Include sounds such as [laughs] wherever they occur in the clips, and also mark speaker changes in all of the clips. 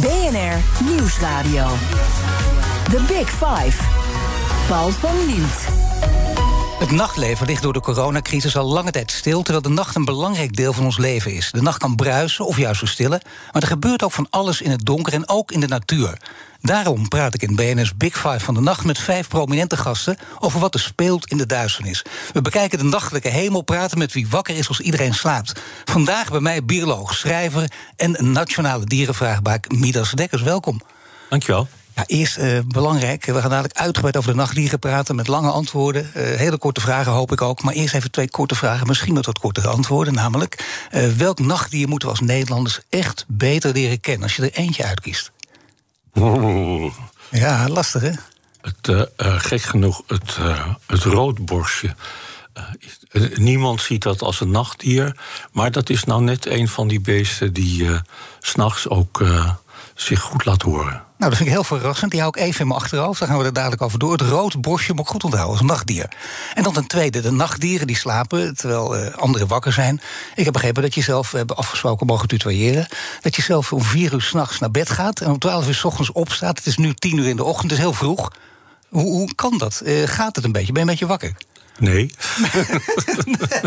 Speaker 1: BNR Nieuwsradio. The Big Five. Paul van Liemt.
Speaker 2: Het nachtleven ligt door de coronacrisis al lange tijd stil, terwijl de nacht een belangrijk deel van ons leven is. De nacht kan bruisen of juist verstillen, maar er gebeurt ook van alles in het donker en ook in de natuur. Daarom praat ik in BNS Big Five van de nacht met vijf prominente gasten over wat er speelt in de duisternis. We bekijken de nachtelijke hemel, praten met wie wakker is als iedereen slaapt. Vandaag bij mij bioloog, schrijver en nationale dierenvraagbaak Midas Dekkers. Welkom.
Speaker 3: Dankjewel.
Speaker 2: Ja, eerst uh, belangrijk, we gaan dadelijk uitgebreid over de nachtdieren praten... met lange antwoorden, uh, hele korte vragen hoop ik ook. Maar eerst even twee korte vragen, misschien met wat kortere antwoorden. Namelijk, uh, welk nachtdier moeten we als Nederlanders echt beter leren kennen... als je er eentje uitkiest?
Speaker 3: Oeh.
Speaker 2: Ja, lastig hè?
Speaker 3: Het, gek genoeg, het, het roodborstje... niemand ziet dat als een nachtdier, maar dat is nou net een van die beesten... die uh, s'nachts ook zich goed laat horen.
Speaker 2: Nou, dat vind ik heel verrassend. Die hou ik even in mijn achterhoofd. Daar gaan we er dadelijk over door. Het rood borstje moet ik goed onthouden als nachtdier. En dan ten tweede, de nachtdieren die slapen terwijl uh, anderen wakker zijn. Ik heb begrepen dat je zelf, we hebben afgesproken, mogen tutoyeren... dat je zelf om vier uur s'nachts naar bed gaat... en om twaalf uur s ochtends opstaat. Het is nu tien uur in de ochtend, het is heel vroeg. Hoe, hoe kan dat? Uh, gaat het een beetje? Ben je een beetje wakker?
Speaker 3: Nee.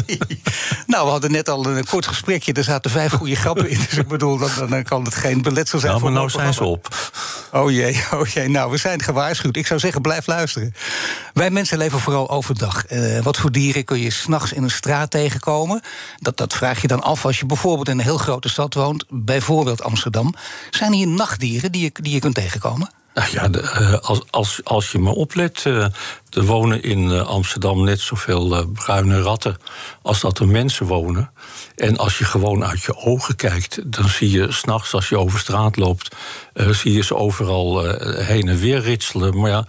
Speaker 2: nee. Nou, we hadden net al een kort gesprekje. Er zaten vijf goede grappen in. Dus ik bedoel, dan, dan kan het geen beletsel zijn.
Speaker 3: Ja, maar
Speaker 2: voor
Speaker 3: nou zijn ze op.
Speaker 2: Oh jee, oh jee. Nou, we zijn gewaarschuwd. Ik zou zeggen, blijf luisteren. Wij mensen leven vooral overdag. Uh, wat voor dieren kun je s'nachts in een straat tegenkomen? Dat, dat vraag je dan af als je bijvoorbeeld in een heel grote stad woont. Bijvoorbeeld Amsterdam. Zijn hier nachtdieren die je, die je kunt tegenkomen?
Speaker 3: Nou ja, de, uh, als, als, als je maar oplet, uh, er wonen in uh, Amsterdam net zoveel bruine ratten als dat er mensen wonen. En als je gewoon uit je ogen kijkt, dan zie je s'nachts als je over straat loopt, zie je ze overal heen en weer ritselen. Maar ja,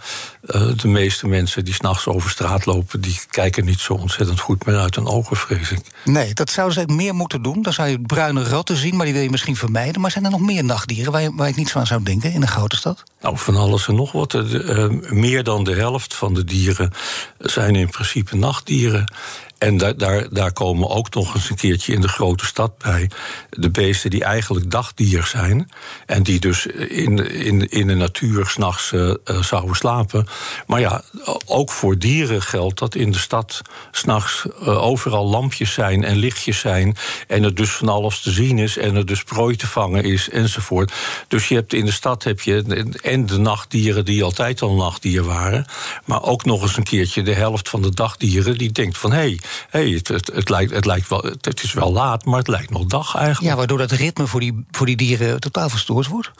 Speaker 3: de meeste mensen die s'nachts over straat lopen, die kijken niet zo ontzettend goed meer uit hun ogen, vrees ik.
Speaker 2: Nee, dat zouden ze meer moeten doen. Dan zou je bruine ratten zien, maar die wil je misschien vermijden. Maar zijn er nog meer nachtdieren waar waar je niet zo aan zou denken in een grote stad?
Speaker 3: Van alles en nog wat. Uh, meer dan de helft van de dieren zijn in principe nachtdieren. En daar, daar, daar komen ook nog eens een keertje in de grote stad bij. De beesten die eigenlijk dagdier zijn. En die dus in, in, in de natuur s'nachts uh, zouden slapen. Maar ja, ook voor dieren geldt dat in de stad s'nachts uh, overal lampjes zijn en lichtjes zijn. En er dus van alles te zien is. En er dus prooi te vangen is enzovoort. Dus je hebt in de stad heb je en de nachtdieren die altijd al nachtdier waren. Maar ook nog eens een keertje de helft van de dagdieren die denkt van hé. Hey, hey, het, het, het, lijkt, het, lijkt wel, het is wel laat, maar het lijkt nog dag eigenlijk.
Speaker 2: Ja, waardoor dat ritme voor die, voor die dieren totaal verstoord wordt?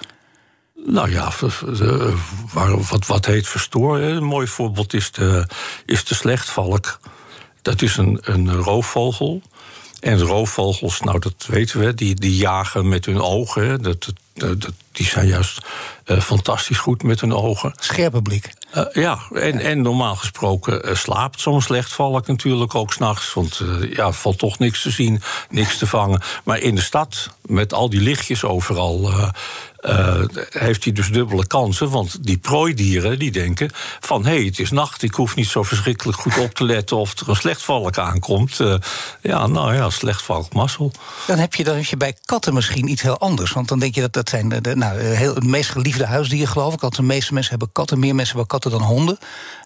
Speaker 3: Nou ja, wat, wat heet verstoren? Een mooi voorbeeld is de, is de slechtvalk. Dat is een, een roofvogel. En roofvogels, nou dat weten we, die, die jagen met hun ogen. Dat, dat, dat, die zijn juist uh, fantastisch goed met hun ogen.
Speaker 2: Scherpe blik.
Speaker 3: Uh, ja, en, en normaal gesproken uh, slaapt zo'n slechtvalk natuurlijk ook s'nachts. Want ja, valt toch niks te zien, niks te vangen. Maar in de stad, met al die lichtjes overal... Uh, heeft hij dus dubbele kansen. Want die prooidieren die denken van... hé, hey, het is nacht, ik hoef niet zo verschrikkelijk goed op te letten... of er een slechtvalk aankomt. Uh, ja, nou ja, slechtvalk, mazzel.
Speaker 2: Dan heb, je, dan heb je bij katten misschien iets heel anders. Want dan denk je dat dat zijn de, nou, heel, het meest geliefde huisdieren, geloof ik. Want de meeste mensen hebben katten, meer mensen hebben katten dan honden.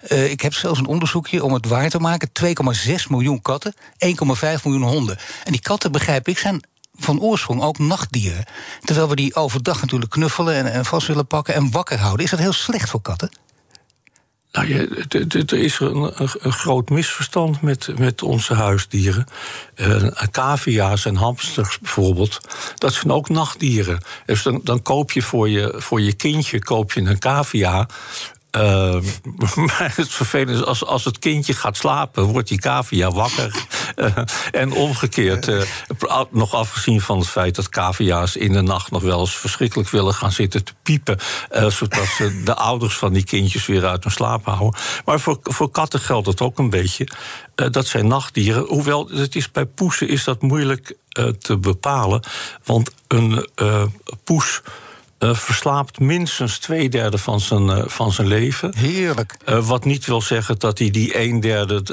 Speaker 2: Ik heb zelfs een onderzoekje om het waar te maken. 2,6 miljoen katten, 1,5 miljoen honden. En die katten, begrijp ik, zijn van oorsprong ook nachtdieren. Terwijl we die overdag natuurlijk knuffelen en, en vast willen pakken en wakker houden. Is dat heel slecht voor katten?
Speaker 3: Nou er is een, een, een, groot misverstand met, met onze huisdieren. Uh, cavia's en hamsters bijvoorbeeld, dat zijn ook nachtdieren. Dus dan, dan koop je voor, je voor je kindje koop je een cavia. Uh, [laughs] maar het vervelende is, als, als het kindje gaat slapen, wordt die cavia wakker. Uh, [laughs] en omgekeerd, uh, nog afgezien van het feit dat cavia's in de nacht nog wel eens verschrikkelijk willen gaan zitten te piepen. Uh, zodat ze [laughs] de ouders van die kindjes weer uit hun slaap houden. Maar voor, voor katten geldt het ook een beetje. dat zijn nachtdieren. Hoewel, het is, bij poesen is dat moeilijk te bepalen. Want een poes verslaapt minstens twee derde van zijn, van zijn leven.
Speaker 2: Heerlijk.
Speaker 3: wat niet wil zeggen dat hij die een derde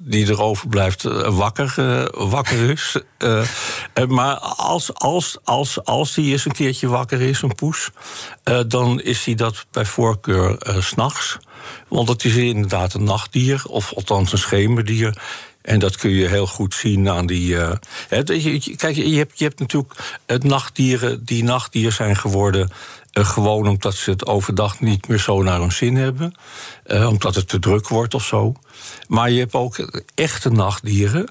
Speaker 3: die erover blijft wakker, wakker is. maar als, als, als, als hij eens een keertje wakker is, een poes, dan is hij dat bij voorkeur s s'nachts. Want het is inderdaad een nachtdier, of althans een schemerdier. En dat kun je heel goed zien aan die. Uh, kijk, je hebt, je hebt natuurlijk het nachtdieren die nachtdier zijn geworden. Uh, gewoon omdat ze het overdag niet meer zo naar hun zin hebben. Uh, omdat het te druk wordt of zo. Maar je hebt ook echte nachtdieren.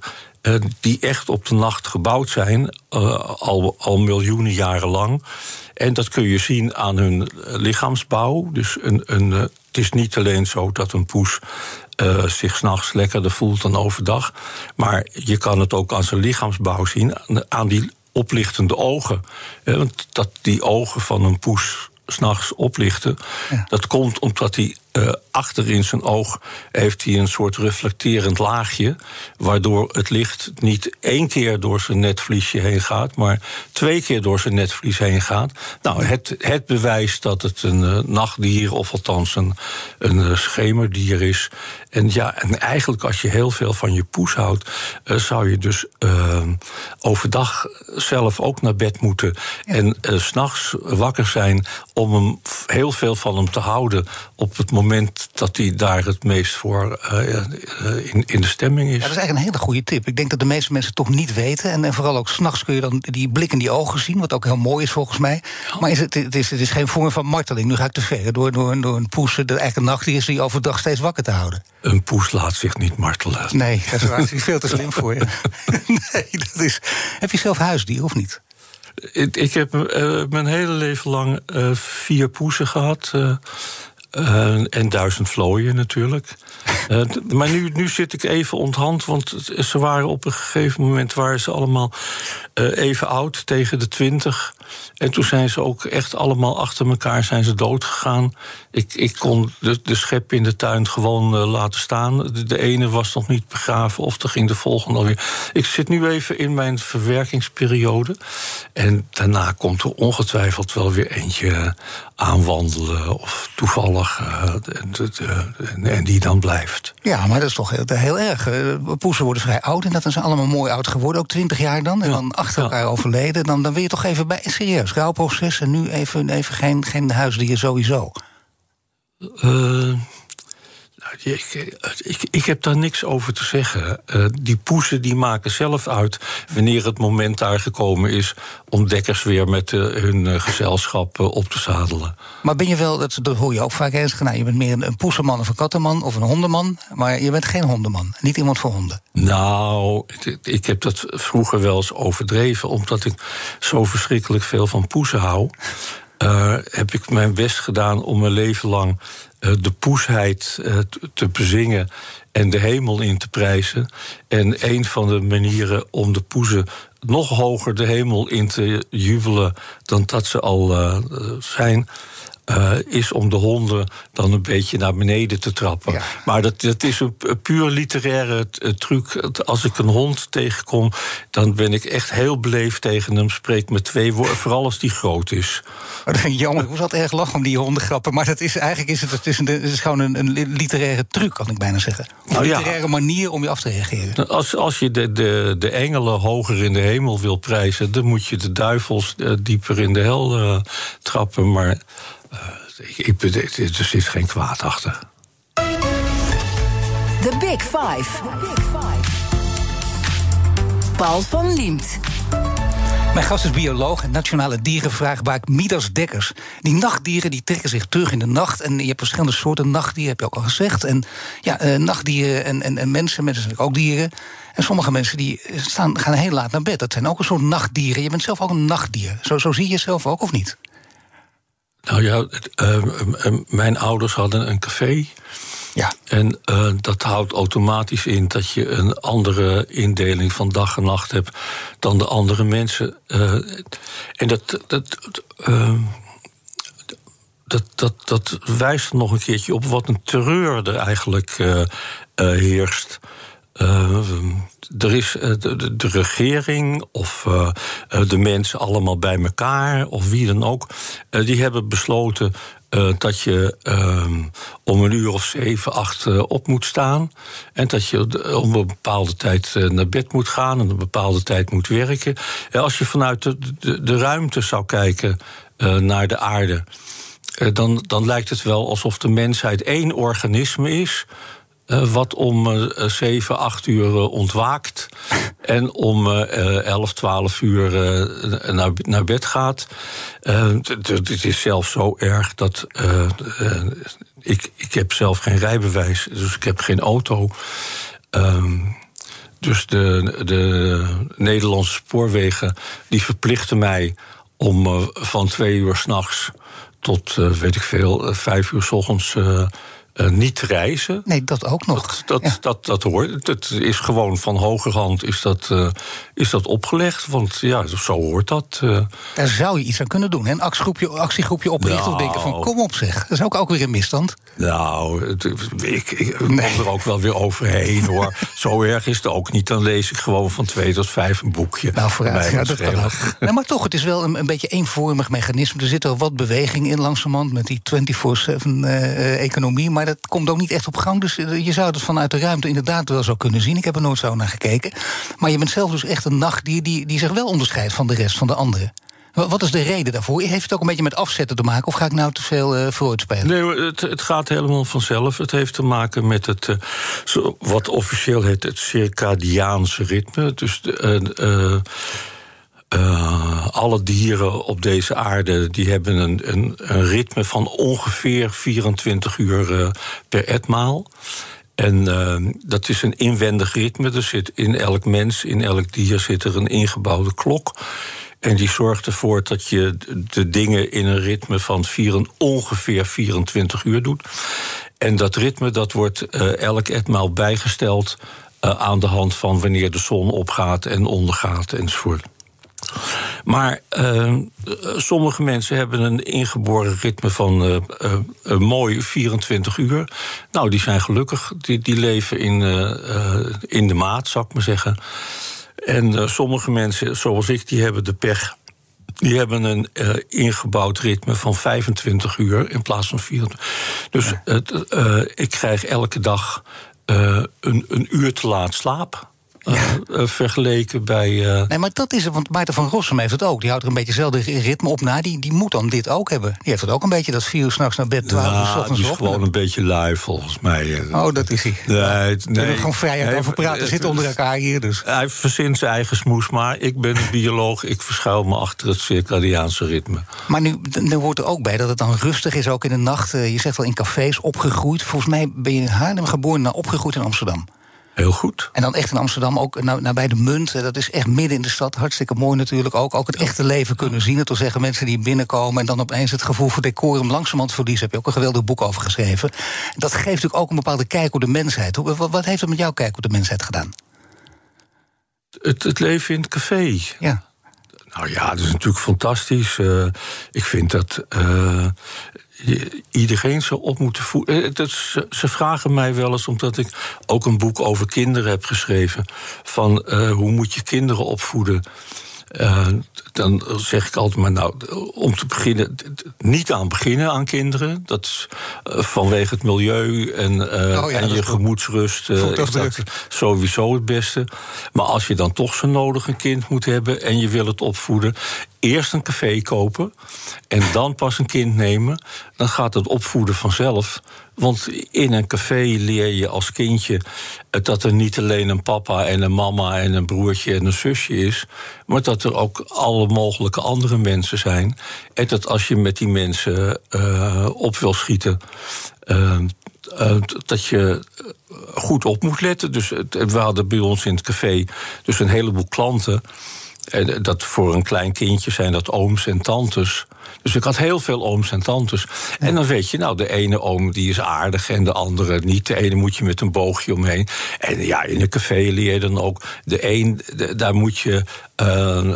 Speaker 3: die echt op de nacht gebouwd zijn, al, al miljoenen jaren lang. En dat kun je zien aan hun lichaamsbouw. Dus een, een, het is niet alleen zo dat een poes uh, zich s'nachts lekkerder voelt dan overdag. Maar je kan het ook aan zijn lichaamsbouw zien, aan die oplichtende ogen. Want dat die ogen van een poes s'nachts oplichten. Dat komt omdat hij uh, achter in zijn oog heeft hij een soort reflecterend laagje. Waardoor het licht niet één keer door zijn netvliesje heen gaat, maar twee keer door zijn netvlies heen gaat. Nou, het, het bewijst dat het een uh, nachtdier, of althans een, een uh, schemerdier is. En ja, en eigenlijk als je heel veel van je poes houdt, zou je dus overdag zelf ook naar bed moeten. Ja. En s s'nachts wakker zijn om hem, heel veel van hem te houden op het moment dat hij daar het meest voor uh, in, in de stemming is. Ja,
Speaker 2: dat is eigenlijk een hele goede tip. Ik denk dat de meeste mensen het toch niet weten. En, en vooral ook s'nachts kun je dan die blik in die ogen zien, wat ook heel mooi is volgens mij. Ja. Maar is het, het, is, het is geen vorm van marteling. Nu ga ik te ver. Door, door, door een poes, de eigenlijk een nacht is die overdag steeds wakker te houden.
Speaker 3: Een poes laat zich niet martelen.
Speaker 2: Nee, dat is, waar, is veel te slim voor je. [laughs] nee, dat is. Heb je zelf huisdier of niet?
Speaker 3: Ik, ik heb uh, mijn hele leven lang uh, vier poezen gehad. Uh, uh, en duizend vlooien natuurlijk. [laughs] Uh, maar nu, nu zit ik even onthand, want ze waren op een gegeven moment waren ze allemaal uh, even oud, tegen de twintig. En toen zijn ze ook echt allemaal achter elkaar zijn ze dood gegaan. Ik, ik kon de, de schep in de tuin gewoon laten staan. De, de, ene was nog niet begraven, of er ging de volgende alweer. Ik zit nu even in mijn verwerkingsperiode. En daarna komt er ongetwijfeld wel weer eentje aanwandelen of toevallig uh, en die dan blijft.
Speaker 2: Ja, maar dat is toch heel, heel erg. Poesen worden vrij oud en dat zijn allemaal mooi oud geworden, ook twintig jaar dan, en ja. dan achter elkaar ja. overleden. Dan, dan wil je toch even bij, serieus, rouwproces en nu even, even geen, geen huisdier sowieso.
Speaker 3: Uh, ik, ik, ik, heb daar niks over te zeggen. Uh, die poezen die maken zelf uit wanneer het moment daar gekomen is om dekkers weer met uh, hun uh, gezelschap op te zadelen.
Speaker 2: Maar ben je wel, dat, dat hoor je ook vaak eens, nou, je bent meer een, een poesenman of een kattenman of een hondenman, maar je bent geen hondenman. Niet iemand voor honden.
Speaker 3: Nou, ik, ik heb dat vroeger wel eens overdreven, omdat ik zo verschrikkelijk veel van poezen hou. Uh, heb ik mijn best gedaan om mijn leven lang de poesheid uh, te bezingen en de hemel in te prijzen. En een van de manieren om de poezen nog hoger de hemel in te jubelen dan dat ze al zijn, uh, is om de honden dan een beetje naar beneden te trappen. Ja. Maar dat, dat is een puur literaire truc. Als ik een hond tegenkom, dan ben ik echt heel beleefd tegen hem. Spreek met twee woorden, vooral als die groot is.
Speaker 2: Oh, ik jammer. Ik moest altijd erg lachen om die hondengrappen. Maar dat is, eigenlijk is het, het, is, een, het is gewoon een, een literaire truc, kan ik bijna zeggen. Een nou, literaire ja. manier om je af te reageren.
Speaker 3: Als, als je de, de, de engelen hoger in de hemel wil prijzen... dan moet je de duivels uh, dieper in de hel uh, trappen. Maar ik, ik, er zit geen kwaad achter.
Speaker 1: The Big Five. The Big Five. Paul van Liemt.
Speaker 2: Mijn gast is bioloog en nationale dierenvraagbaak Midas Dekkers. Die nachtdieren die trekken zich terug in de nacht. En je hebt verschillende soorten nachtdieren, heb je ook al gezegd. En ja, uh, nachtdieren en, en, en mensen, mensen zijn ook dieren. En sommige mensen die staan, gaan heel laat naar bed. Dat zijn ook een soort nachtdieren. Je bent zelf ook een nachtdier. Zo, zo zie je jezelf ook, of niet?
Speaker 3: Nou ja, uh, mijn ouders hadden een café.
Speaker 2: Ja.
Speaker 3: En uh, dat houdt automatisch in dat je een andere indeling van dag en nacht hebt dan de andere mensen. Uh, en dat. dat uh, dat, dat, dat wijst nog een keertje op wat een terreur er eigenlijk heerst. Uh, er is uh, de, regering of uh, de mensen allemaal bij elkaar, of wie dan ook, die hebben besloten dat je om een uur of zeven, acht op moet staan. En dat je om een bepaalde tijd naar bed moet gaan en een bepaalde tijd moet werken. En als je vanuit de, de, ruimte zou kijken naar de aarde. dan, dan lijkt het wel alsof de mensheid één organisme is uh, wat om uh, 7, 8 uur uh, ontwaakt. [laughs] en om 11, 12 uur naar, naar bed gaat. Het is zelfs zo erg dat. ik, ik heb zelf geen rijbewijs, dus ik heb geen auto. Ehm, dus de, de Nederlandse spoorwegen die verplichten mij om van twee uur s'nachts tot, weet ik veel, vijf uur s ochtends uh, niet reizen.
Speaker 2: Nee, dat ook nog.
Speaker 3: Dat, dat, dat, dat, hoort. Het is gewoon van hogerhand is dat, uh, is dat opgelegd. Want ja, zo hoort dat. Uh.
Speaker 2: Daar zou je iets aan kunnen doen. Een actiegroepje, actiegroepje oprichten nou, of denken van kom op zeg. Dat is ook, ook weer een misstand.
Speaker 3: Nou, het, ik, ik kom er ook wel weer overheen hoor. [laughs] zo erg is het ook niet. Dan lees ik gewoon van twee tot vijf een boekje.
Speaker 2: Nou, vooruit. Ja, dat kan maar toch, het is wel een, een beetje eenvormig mechanisme. Er zit er wat beweging in langzamerhand met die 24-7 economie. Maar dat komt ook niet echt op gang. Dus eh, je zou het vanuit de ruimte inderdaad wel zo kunnen zien. Ik heb er nooit zo naar gekeken. Maar je bent zelf dus echt een nachtdier die, die zich wel onderscheidt van de rest van de anderen. Wat is de reden daarvoor? Heeft het ook een beetje met afzetten te maken? Of ga ik nou te veel uh, spelen?
Speaker 3: Nee, het, het, gaat helemaal vanzelf. Het heeft te maken met het, uh, wat officieel heet het circadiaanse ritme. Dus uh, uh, alle dieren op deze aarde die hebben een, een, een ritme van ongeveer 24 uur uh, per etmaal. En uh, dat is een inwendig ritme. Er zit in elk mens, in elk dier zit er een ingebouwde klok. En die zorgt ervoor dat je de dingen in een ritme van ongeveer 24 uur doet. En dat ritme dat wordt elk etmaal bijgesteld aan de hand van wanneer de zon opgaat en ondergaat enzovoort. Maar uh, sommige mensen hebben een ingeboren ritme van uh, uh, een mooi 24 uur. Nou, die zijn gelukkig. Die, die leven in, in de maat, zou ik maar zeggen. En sommige mensen, zoals ik, die hebben de pech. Die hebben een ingebouwd ritme van 25 uur in plaats van 24. Dus ik krijg elke dag een, een uur te laat slaap. Ja. Uh, vergeleken bij. Uh...
Speaker 2: Nee, maar dat is het, want Maarten van Rossum heeft het ook. Die houdt er een beetje hetzelfde ritme op na. Die, die moet dan dit ook hebben. Die heeft het ook een beetje, dat vier uur s'nachts naar bed, twaalf uur s ochtends
Speaker 3: Die is gewoon een beetje lui, volgens mij.
Speaker 2: Oh, dat is hij.
Speaker 3: Nee, nee.
Speaker 2: We hebben gewoon vrijheid over praten. Zitten onder elkaar hier, dus.
Speaker 3: Hij verzint zijn eigen smoes, maar ik ben een bioloog. Ik verschuil me achter het circadiaanse ritme.
Speaker 2: Maar nu, nu hoort er ook bij dat het dan rustig is, ook in de nacht. Je zegt wel in cafés, opgegroeid. Volgens mij ben je in Haarlem geboren, maar opgegroeid in Amsterdam.
Speaker 3: Heel goed.
Speaker 2: En dan echt in Amsterdam ook nabij de munt. Dat is echt midden in de stad. Hartstikke mooi natuurlijk ook. Ook het echte leven kunnen zien. Het wil zeggen mensen die binnenkomen... en dan opeens het gevoel voor decorum langzamerhand verliezen. Heb je ook een geweldig boek over geschreven. Dat geeft natuurlijk ook een bepaalde kijk op de mensheid. Wat heeft het met jouw kijk op de mensheid gedaan?
Speaker 3: Het, het leven in het café.
Speaker 2: Ja.
Speaker 3: Nou ja, dat is natuurlijk fantastisch. Uh, ik vind dat uh, iedereen zou op moeten voeden. Eh, ze vragen mij wel eens, omdat ik ook een boek over kinderen heb geschreven. Van uh, hoe moet je kinderen opvoeden? Uh, dan zeg ik altijd maar, nou, om te beginnen, niet aan beginnen aan kinderen. Dat is uh, vanwege het milieu en, uh, oh ja, en je gemoedsrust is dat sowieso het beste. Maar als je dan toch zo nodig een kind moet hebben en je wil het opvoeden, eerst een café kopen en dan pas een kind nemen, dan gaat het opvoeden vanzelf. Want in een café leer je als kindje dat er niet alleen een papa en een mama en een broertje en een zusje is, maar dat er ook alle mogelijke andere mensen zijn. En dat als je met die mensen uh, op wil schieten, uh, uh, dat je goed op moet letten. Dus we hadden bij ons in het café dus een heleboel klanten. En dat voor een klein kindje zijn dat ooms en tantes. Dus ik had heel veel ooms en tantes. En dan weet je, nou, de ene oom die is aardig en de andere niet. De ene moet je met een boogje omheen. En ja, in een café leer je dan ook. De een, daar moet je Uh,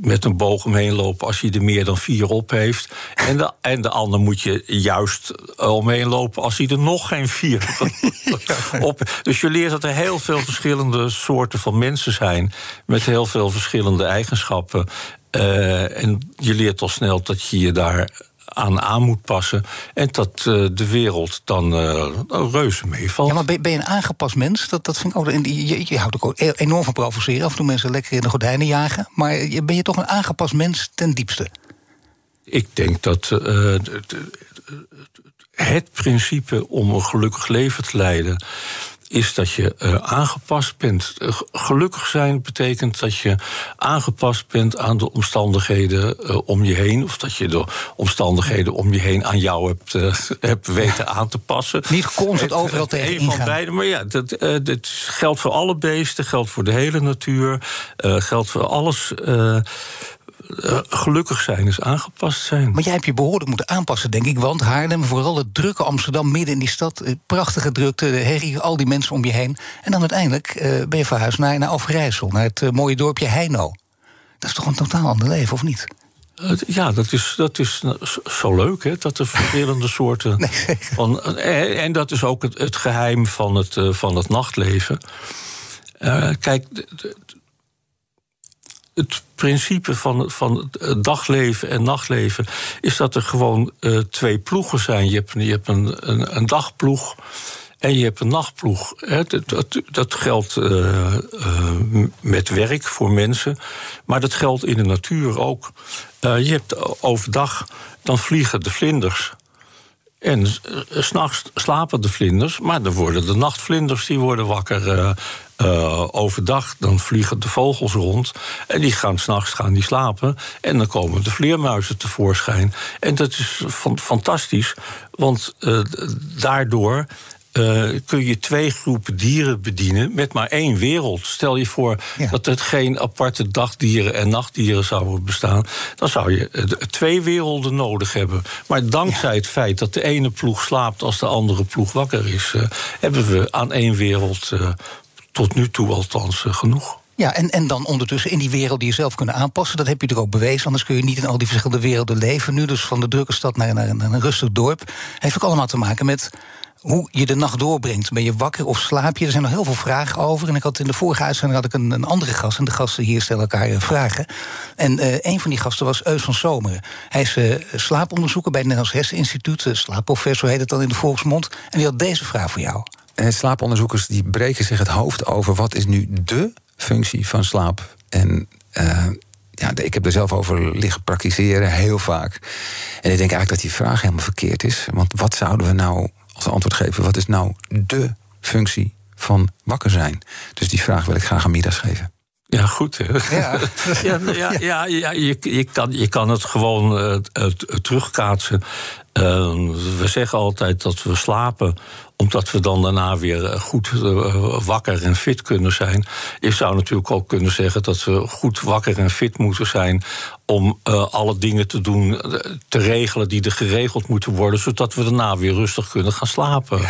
Speaker 3: met een boog omheen lopen als hij er meer dan vier op heeft. En de, en de ander moet je juist omheen lopen als hij er nog geen vier [laughs] op. Dus je leert dat er heel veel verschillende soorten van mensen zijn. Met heel veel verschillende eigenschappen. Uh, en je leert al snel dat je je daar aan aan moet passen. En dat uh, de wereld dan uh, reuze meevalt.
Speaker 2: Ja, maar ben, ben, je een aangepast mens? Dat, dat vind ik ook. Je, je houdt ook enorm van provoceren. Af en toe mensen lekker in de gordijnen jagen. Maar ben je toch een aangepast mens ten diepste?
Speaker 3: Ik denk dat uh, het principe om een gelukkig leven te leiden is dat je uh, aangepast bent. Uh, gelukkig zijn betekent dat je aangepast bent aan de omstandigheden uh, om je heen. Of dat je de omstandigheden om je heen aan jou hebt, [laughs] hebt weten aan te passen.
Speaker 2: Niet constant overal tegen
Speaker 3: Een van beide, maar ja, dat, dat geldt voor alle beesten, geldt voor de hele natuur, geldt voor alles uh, gelukkig zijn is aangepast zijn.
Speaker 2: Maar jij hebt je behoorlijk moeten aanpassen, denk ik. Want Haarlem, vooral het drukke Amsterdam, midden in die stad... Eh, prachtige drukte, de herrie, al die mensen om je heen. En dan uiteindelijk uh, ben je verhuisd naar, naar Overijssel... naar het uh, mooie dorpje Heino. Dat is toch een totaal ander leven, of niet?
Speaker 3: Ja, dat is, dat is zo leuk, hè? Dat er verschillende [laughs] soorten. Nee, van, en dat is ook het, het geheim van het, van het nachtleven. Uh, kijk, het principe van, van het dagleven en nachtleven is dat er gewoon uh, twee ploegen zijn. Je hebt, je hebt een, een, dagploeg. En je hebt een nachtploeg. Dat, dat, dat geldt uh, met werk voor mensen, maar dat geldt in de natuur ook. Je hebt overdag, dan vliegen de vlinders. En s'nachts slapen de vlinders, maar dan worden de nachtvlinders die worden wakker. Uh, overdag dan vliegen de vogels rond. En die gaan s'nachts gaan die slapen. En dan komen de vleermuizen tevoorschijn. En dat is fantastisch. Want daardoor uh, kun je twee groepen dieren bedienen met maar één wereld. Stel je voor ja. dat er geen aparte dagdieren en nachtdieren zouden bestaan. Dan zou je twee werelden nodig hebben. Maar dankzij ja. het feit dat de ene ploeg slaapt als de andere ploeg wakker is, uh, hebben we aan één wereld uh, tot nu toe althans genoeg.
Speaker 2: Ja, en, en dan ondertussen in die wereld die je zelf kunnen aanpassen. Dat heb je er ook bewezen, anders kun je niet in al die verschillende werelden leven. Nu dus van de drukke stad naar, naar, een rustig dorp. Heeft ook allemaal te maken met hoe je de nacht doorbrengt. Ben je wakker of slaap je? Er zijn nog heel veel vragen over. En ik had in de vorige uitzending had ik een, een andere gast. En de gasten hier stellen elkaar uh, vragen. En uh, een van die gasten was Eus van Zomeren. Hij is uh, slaaponderzoeker bij het Nederlands Herseninstituut. slaapprofessor heet het dan in de volksmond. En die had deze vraag voor jou.
Speaker 4: slaaponderzoekers die breken zich het hoofd over... wat is nu de functie van slaap? En ja, ik heb er zelf over liggen praktiseren, heel vaak. En ik denk eigenlijk dat die vraag helemaal verkeerd is. Want wat zouden we nou als antwoord geven: wat is nou de functie van wakker zijn? Dus die vraag wil ik graag aan Midas geven.
Speaker 3: Ja, goed. [laughs] Ja. ja, ja, ja, ja je, je, kan, je kan het gewoon uh, terugkaatsen. Uh, we zeggen altijd dat we slapen omdat we dan daarna weer goed uh, wakker en fit kunnen zijn. Je zou natuurlijk ook kunnen zeggen dat we goed wakker en fit moeten zijn om uh, alle dingen te doen, te regelen die er geregeld moeten worden, zodat we daarna weer rustig kunnen gaan slapen.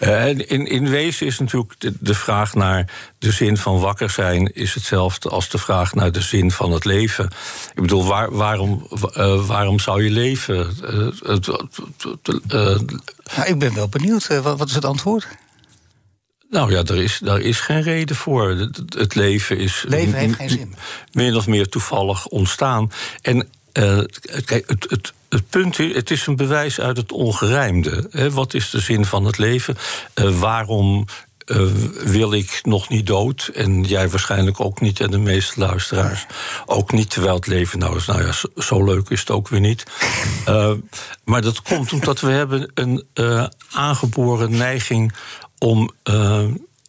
Speaker 3: Uh, in, in wezen is natuurlijk de, de, vraag naar de zin van wakker zijn... is hetzelfde als de vraag naar de zin van het leven. Ik bedoel, waar, waarom, uh, waarom zou je leven?
Speaker 2: Uh, nou, ik ben wel benieuwd. Wat, wat is het antwoord?
Speaker 3: Nou ja, er is, daar is geen reden voor. Het, leven is.
Speaker 2: Leven heeft geen zin.
Speaker 3: Min of meer toevallig ontstaan. En uh, kijk, het, het, het punt is, het is een bewijs uit het ongerijmde. Wat is de zin van het leven? Uh, waarom uh, wil ik nog niet dood? En jij waarschijnlijk ook niet, en de meeste luisteraars ook niet. Terwijl het leven nou is, nou ja, zo, leuk is het ook weer niet. Uh, maar dat komt omdat we hebben een aangeboren neiging om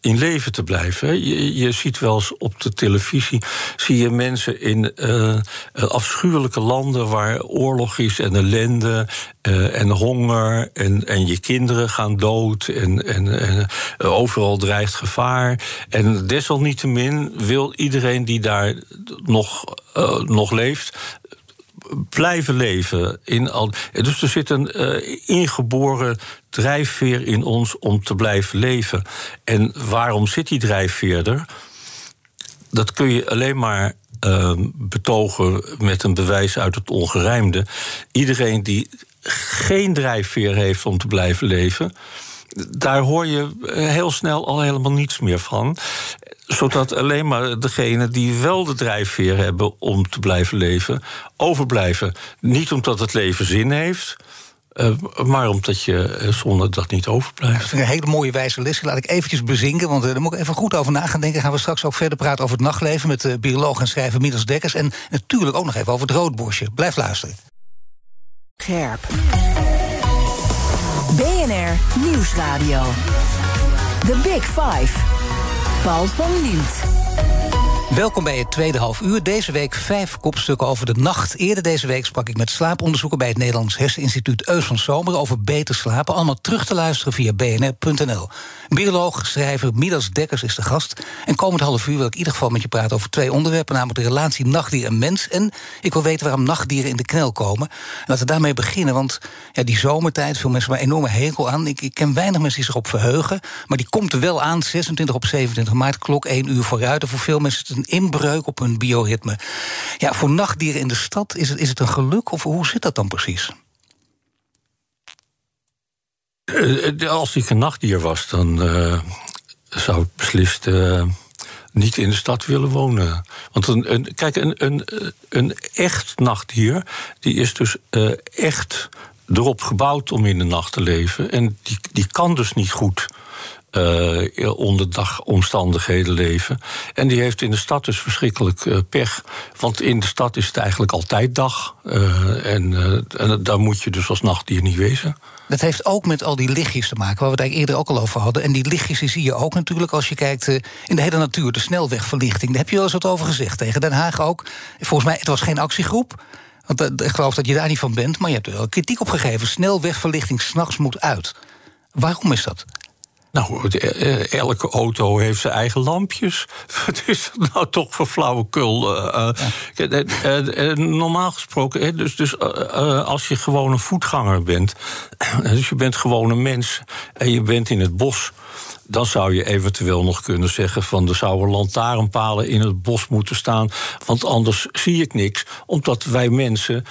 Speaker 3: in leven te blijven. Je, je, ziet wel eens op de televisie zie je mensen in uh, afschuwelijke landen waar oorlog is en ellende uh, en honger en, en je kinderen gaan dood en, en, en overal dreigt gevaar. En desalniettemin wil iedereen die daar nog, nog leeft blijven leven. In al, dus er zit een uh, ingeboren drijfveer in ons om te blijven leven. En waarom zit die drijfveer er? Dat kun je alleen maar ehm, betogen met een bewijs uit het ongerijmde. Iedereen die geen drijfveer heeft om te blijven leven. Daar hoor je heel snel al helemaal niets meer van zodat alleen maar degenen die wel de drijfveer hebben om te blijven leven, overblijven. Niet omdat het leven zin heeft. Uh, maar omdat je uh, zonder dat niet overblijft.
Speaker 2: Een hele mooie wijze les. Laat ik eventjes bezinken, want uh, daar moet ik even goed over na gaan denken. Gaan we straks ook verder praten over het nachtleven met bioloog en schrijver Midas Dekkers. En natuurlijk ook nog even over het roodbosje. Blijf luisteren.
Speaker 1: Scherp. BNR Nieuwsradio. The Big Five. Paul van Liemt.
Speaker 2: Welkom bij het tweede half uur. Deze week vijf kopstukken over de nacht. Eerder deze week sprak ik met slaaponderzoeker bij het Nederlands Herseninstituut Eus van Zomer over beter slapen. Allemaal terug te luisteren via bnr.nl. Bioloog, schrijver Midas Dekkers is de gast. En komend half uur wil ik in ieder geval met je praten over twee onderwerpen, namelijk de relatie nachtdier en mens. En ik wil weten waarom nachtdieren in de knel komen. laten we daarmee beginnen, want ja, die zomertijd, veel mensen een enorme hekel aan. Ik, ik ken weinig mensen die zich op verheugen, maar die komt er wel aan, 26 op 27 maart, klok 1 uur vooruit. En voor veel mensen een inbreuk op hun bioritme. Ja, voor nachtdieren in de stad is het, is het een geluk, of hoe zit dat dan precies?
Speaker 3: Uh, als ik een nachtdier was, dan uh, zou ik beslist niet in de stad willen wonen. Want een, een, kijk, een, een, een echt nachtdier, die is dus echt erop gebouwd om in de nacht te leven. En die, die kan dus niet goed uh, onder dagomstandigheden leven. En die heeft in de stad dus verschrikkelijk uh, pech. Want in de stad is het eigenlijk altijd dag. En, en daar moet je dus als nachtdier niet wezen.
Speaker 2: Dat heeft ook met al die lichtjes te maken, waar we het eigenlijk eerder ook al over hadden. En die lichtjes die zie je ook natuurlijk als je kijkt in de hele natuur, de snelwegverlichting. Daar heb je wel eens wat over gezegd tegen Den Haag ook. Volgens mij, het was geen actiegroep. Want ik geloof dat je daar niet van bent, maar je hebt er wel kritiek op gegeven. Snelwegverlichting s'nachts moet uit. Waarom is dat?
Speaker 3: Nou, eh, elke auto heeft zijn eigen lampjes. [laughs] Wat is dat nou toch voor flauwekul? Uh, normaal gesproken, dus, dus als je gewoon een voetganger bent... [clears throat] dus je bent gewoon een mens en je bent in het bos... dan zou je eventueel nog kunnen zeggen... van er zouden lantaarnpalen in het bos moeten staan... want anders zie ik niks. Omdat wij mensen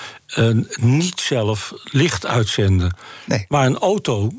Speaker 3: niet zelf licht uitzenden. Nee. Maar een auto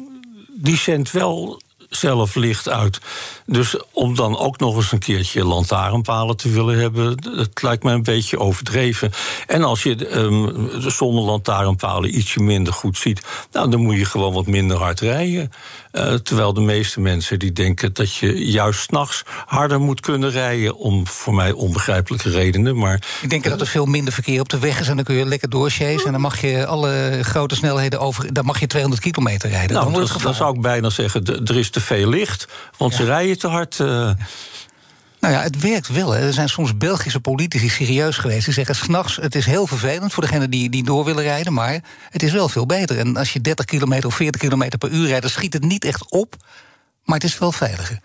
Speaker 3: die zendt wel zelf licht uit. Dus om dan ook nog eens een keertje lantaarnpalen te willen hebben, dat lijkt me een beetje overdreven. En als je um, zonder lantaarnpalen ietsje minder goed ziet, nou, dan moet je gewoon wat minder hard rijden. Uh, terwijl de meeste mensen die denken dat je juist s'nachts harder moet kunnen rijden, om voor mij onbegrijpelijke redenen. Maar,
Speaker 2: Ik denk dat er veel minder verkeer op de weg is en dan kun je lekker doorchasen. En dan mag je alle grote snelheden over, dan mag je 200 kilometer rijden.
Speaker 3: Nou, dan, dan zou ik bijna zeggen, er is te veel licht, want ze rijden te hard. Uh...
Speaker 2: Nou ja, het werkt wel. Hè. Er zijn soms Belgische politici serieus geweest. Die zeggen s'nachts, het is heel vervelend voor degenen die, die door willen rijden... maar het is wel veel beter. En als je 30 kilometer of 40 kilometer per uur rijdt... dan schiet het niet echt op, maar het is wel veiliger.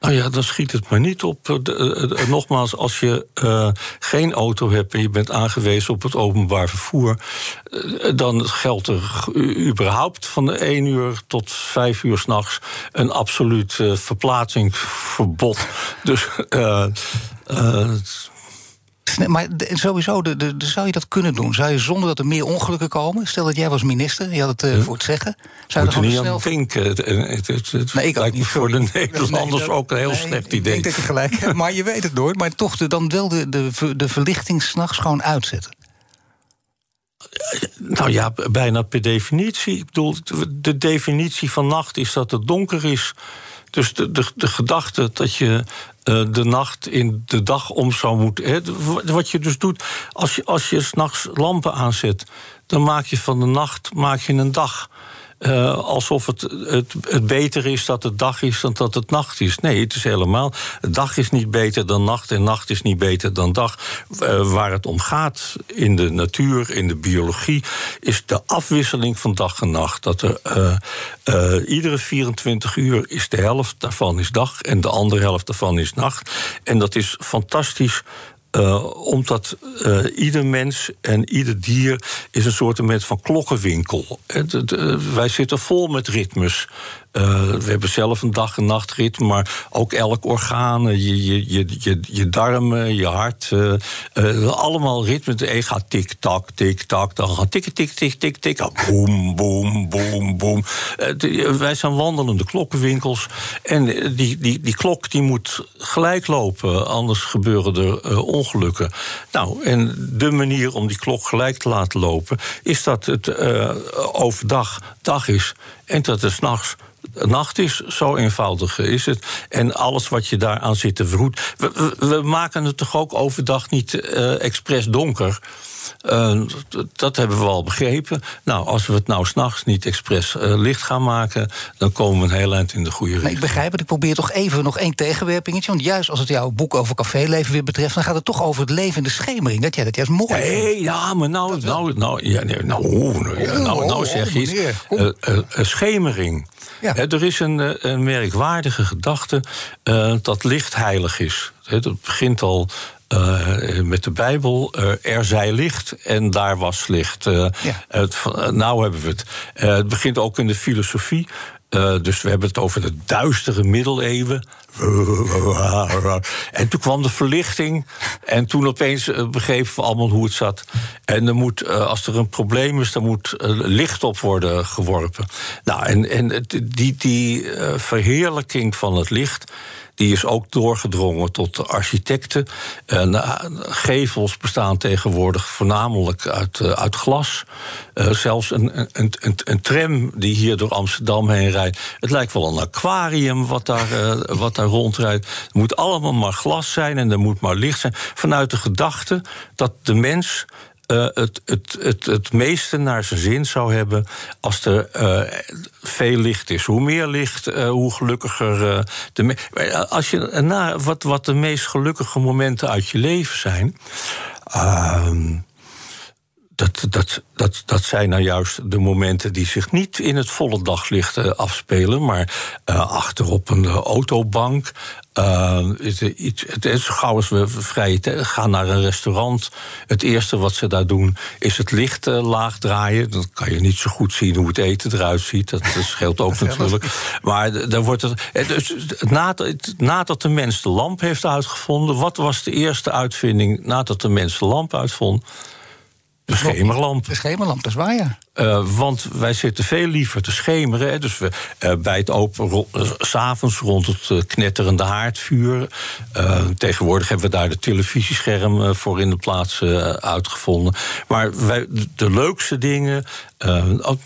Speaker 3: Nou ja, dan schiet het maar niet op. Uh, nogmaals, als je uh, geen auto hebt en je bent aangewezen op het openbaar vervoer, dan geldt er überhaupt van de 1 uur tot 5 uur s'nachts een absoluut verplaatsingsverbod. [laughs] Dus
Speaker 2: maar sowieso, de, de, zou je dat kunnen doen? Zou je zonder dat er meer ongelukken komen? Stel dat jij was minister, je had het uh, voor het zeggen. Zou
Speaker 3: je er niet snel... aan denken. Het, het, het, nee, ik lijkt me voor de Nederlanders nee, ook een heel slecht idee.
Speaker 2: Ik denk dat je gelijk hebt, maar je weet het nooit. Maar toch dan wel de, de, de verlichting s'nachts gewoon uitzetten.
Speaker 3: Nou ja, bijna per definitie. Ik bedoel, de definitie van nacht is dat het donker is. Dus de, de, gedachte dat je uh, de nacht in de dag om zou moeten. Hè, wat je dus doet, als je, als je s'nachts lampen aanzet, dan maak je van de nacht maak je een dag. Uh, alsof het, het, beter is dat het dag is dan dat het nacht is. Nee, het is helemaal. Dag is niet beter dan nacht en nacht is niet beter dan dag. Uh, waar het om gaat in de natuur, in de biologie, is de afwisseling van dag en nacht. Dat er uh, iedere 24 uur is de helft daarvan is dag en de andere helft daarvan is nacht. En dat is fantastisch uh, omdat uh, ieder mens en ieder dier is een soort van klokkenwinkel. wij zitten vol met ritmes. We hebben zelf een dag- en nachtritme, maar ook elk orgaan, je, je, je, je, je darmen, je hart, allemaal ritme. De E gaat tik-tak, tik-tak, dan gaat tik tik tik tik tik boem, boem, boem, boem. wij zijn wandelende klokkenwinkels en die, die, die klok die moet gelijk lopen, anders gebeuren er ongelukken. Nou, en de manier om die klok gelijk te laten lopen is dat het overdag dag is en dat het s'nachts nacht is. Zo eenvoudig is het. En alles wat je daaraan zit te vroet. We, we, maken het toch ook overdag niet uh, expres donker. Uh, dat hebben we al begrepen. Nou, als we het nou s'nachts niet expres uh, licht gaan maken, dan komen we een heel eind in de goede richting.
Speaker 2: ik begrijp het. Ik probeer toch even nog één tegenwerpingetje. Want juist als het jouw boek over caféleven weer betreft, dan gaat het toch over het leven in de schemering. Dat jij dat juist mooi
Speaker 3: Nee,
Speaker 2: vindt.
Speaker 3: ja, maar nou, nou, nou, ja, nee, nou, nou, ja, nou, nou zeg je iets. Uh, schemering. Ja. er is een, een merkwaardige gedachte dat licht heilig is. Het begint al uh, met de Bijbel. Uh, er zij licht en daar was licht. Uh, ja. het, nou hebben we het. het begint ook in de filosofie. Dus we hebben het over de duistere middeleeuwen. [laughs] En toen kwam de verlichting. En toen opeens begrepen we allemaal hoe het zat. En er moet, als er een probleem is, dan moet licht op worden geworpen. Nou, en, en die, die verheerlijking van het licht die is ook doorgedrongen tot de architecten. En, gevels bestaan tegenwoordig voornamelijk uit, uh, uit glas. Uh, zelfs een, een, een, een, tram die hier door Amsterdam heen rijdt. Het lijkt wel een aquarium wat daar, wat daar rondrijdt. Het moet allemaal maar glas zijn en er moet maar licht zijn. Vanuit de gedachte dat de mens uh, het, het, het, het meeste naar zijn zin zou hebben als er uh, veel licht is. Hoe meer licht, uh, hoe gelukkiger de Als je na wat, wat de meest gelukkige momenten uit je leven zijn. Dat, dat, dat, dat zijn nou juist de momenten die zich niet in het volle daglicht afspelen, maar achter op een autobank, uh, het, het is gauw als we vrij gaan naar een restaurant. Het eerste wat ze daar doen is het licht uh, laag draaien. Dan kan je niet zo goed zien hoe het eten eruit ziet. Dat, dat scheelt ook [laughs] natuurlijk. Maar dan wordt het. Dus nadat, nadat de mens de lamp heeft uitgevonden, wat was de eerste uitvinding nadat de mens de lamp uitvond? De schemerlamp.
Speaker 2: De schemerlamp, dat is waar, ja.
Speaker 3: Uh, want wij zitten veel liever te schemeren. Hè. Dus we uh, bij het open, ro uh, s'avonds rond het knetterende haardvuur. tegenwoordig hebben we daar de televisiescherm voor in de plaats uitgevonden. Maar wij, de leukste dingen,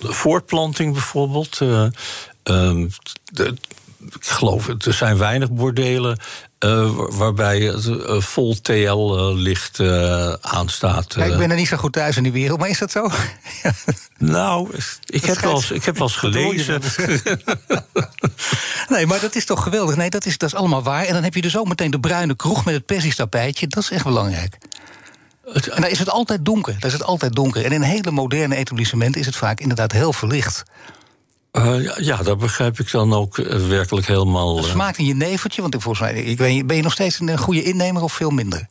Speaker 3: voortplanting bijvoorbeeld. De, ik geloof, er zijn weinig bordelen uh, waarbij het uh, vol TL-licht uh, aanstaat.
Speaker 2: Ja, ik ben er niet zo goed thuis in die wereld, maar is dat zo? [laughs]
Speaker 3: nou, ik heb, wel eens, ik heb wel eens gelezen. [laughs]
Speaker 2: nee, maar dat is toch geweldig. Nee, dat is, dat is allemaal waar. En dan heb je dus ook meteen de bruine kroeg met het persisch Dat is echt belangrijk. En daar is het altijd donker. Daar is het altijd donker. En in hele moderne etablissementen is het vaak inderdaad heel verlicht.
Speaker 3: Uh, ja, ja, dat begrijp ik dan ook uh, werkelijk helemaal.
Speaker 2: Het smaakt in je neveltje, want ik, volgens mij, ik weet, ben je nog steeds een goede innemer of veel minder?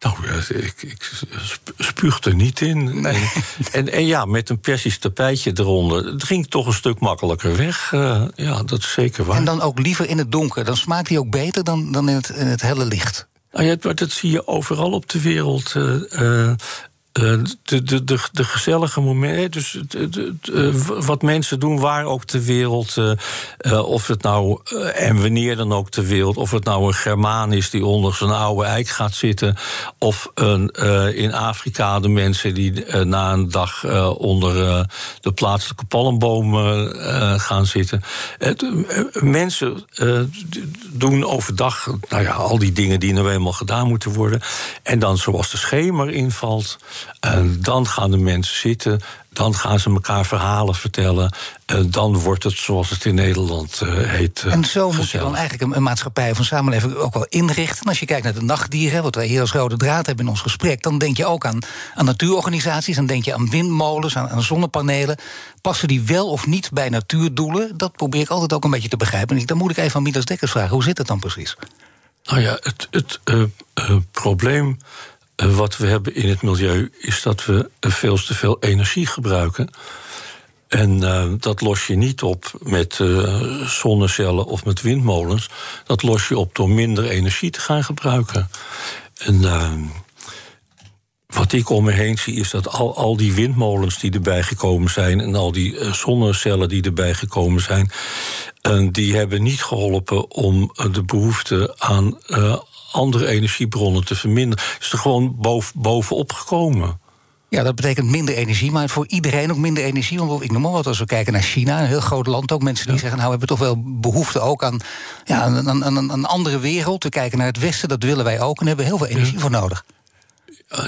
Speaker 3: Nou, ik, ik spuug er niet in. Nee. En, en ja, met een persisch tapijtje eronder. Het ging toch een stuk makkelijker weg. Uh, ja, dat is zeker waar.
Speaker 2: En dan ook liever in het donker. Dan smaakt hij ook beter dan, dan in, het, in het helle licht.
Speaker 3: Nou ja, dat zie je overal op de wereld. Uh, uh, de, de, de, de, gezellige momenten. Dus de, wat mensen doen, waar ook ter wereld. Of het nou, en wanneer dan ook ter wereld. Of het nou een Germaan is die onder zijn oude eik gaat zitten. Of een, in Afrika de mensen die na een dag onder de plaatselijke palmboom gaan zitten. mensen doen overdag nou ja, al die dingen die nou eenmaal gedaan moeten worden. En dan zoals de schemer invalt. En dan gaan de mensen zitten, dan gaan ze elkaar verhalen vertellen. En dan wordt het zoals het in Nederland uh, heet. Uh,
Speaker 2: en zo
Speaker 3: gezellig.
Speaker 2: moet je dan eigenlijk een, maatschappij of een samenleving ook wel inrichten. Als je kijkt naar de nachtdieren, wat wij hier als rode draad hebben in ons gesprek, dan denk je ook aan, aan natuurorganisaties, dan denk je aan windmolens, aan, aan, zonnepanelen. Passen die wel of niet bij natuurdoelen? Dat probeer ik altijd ook een beetje te begrijpen. En dan moet ik even aan Midas Dekkers vragen: hoe zit het dan precies?
Speaker 3: Nou ja, het, het uh, probleem wat we hebben in het milieu is dat we veel te veel energie gebruiken. En uh, dat los je niet op met uh, zonnecellen of met windmolens. Dat los je op door minder energie te gaan gebruiken. En uh, wat ik om me heen zie, is dat al, al die windmolens die erbij gekomen zijn en al die zonnecellen die erbij gekomen zijn, die hebben niet geholpen om de behoefte aan andere energiebronnen te verminderen. Is er gewoon boven, bovenop gekomen.
Speaker 2: Ja, dat betekent minder energie, maar voor iedereen ook minder energie. Want ik noem maar wat, als we kijken naar China, een heel groot land ook. Mensen die zeggen, nou, we hebben toch wel behoefte ook aan ja, een, andere wereld. Te kijken naar het Westen, dat willen wij ook. En hebben heel veel energie voor nodig.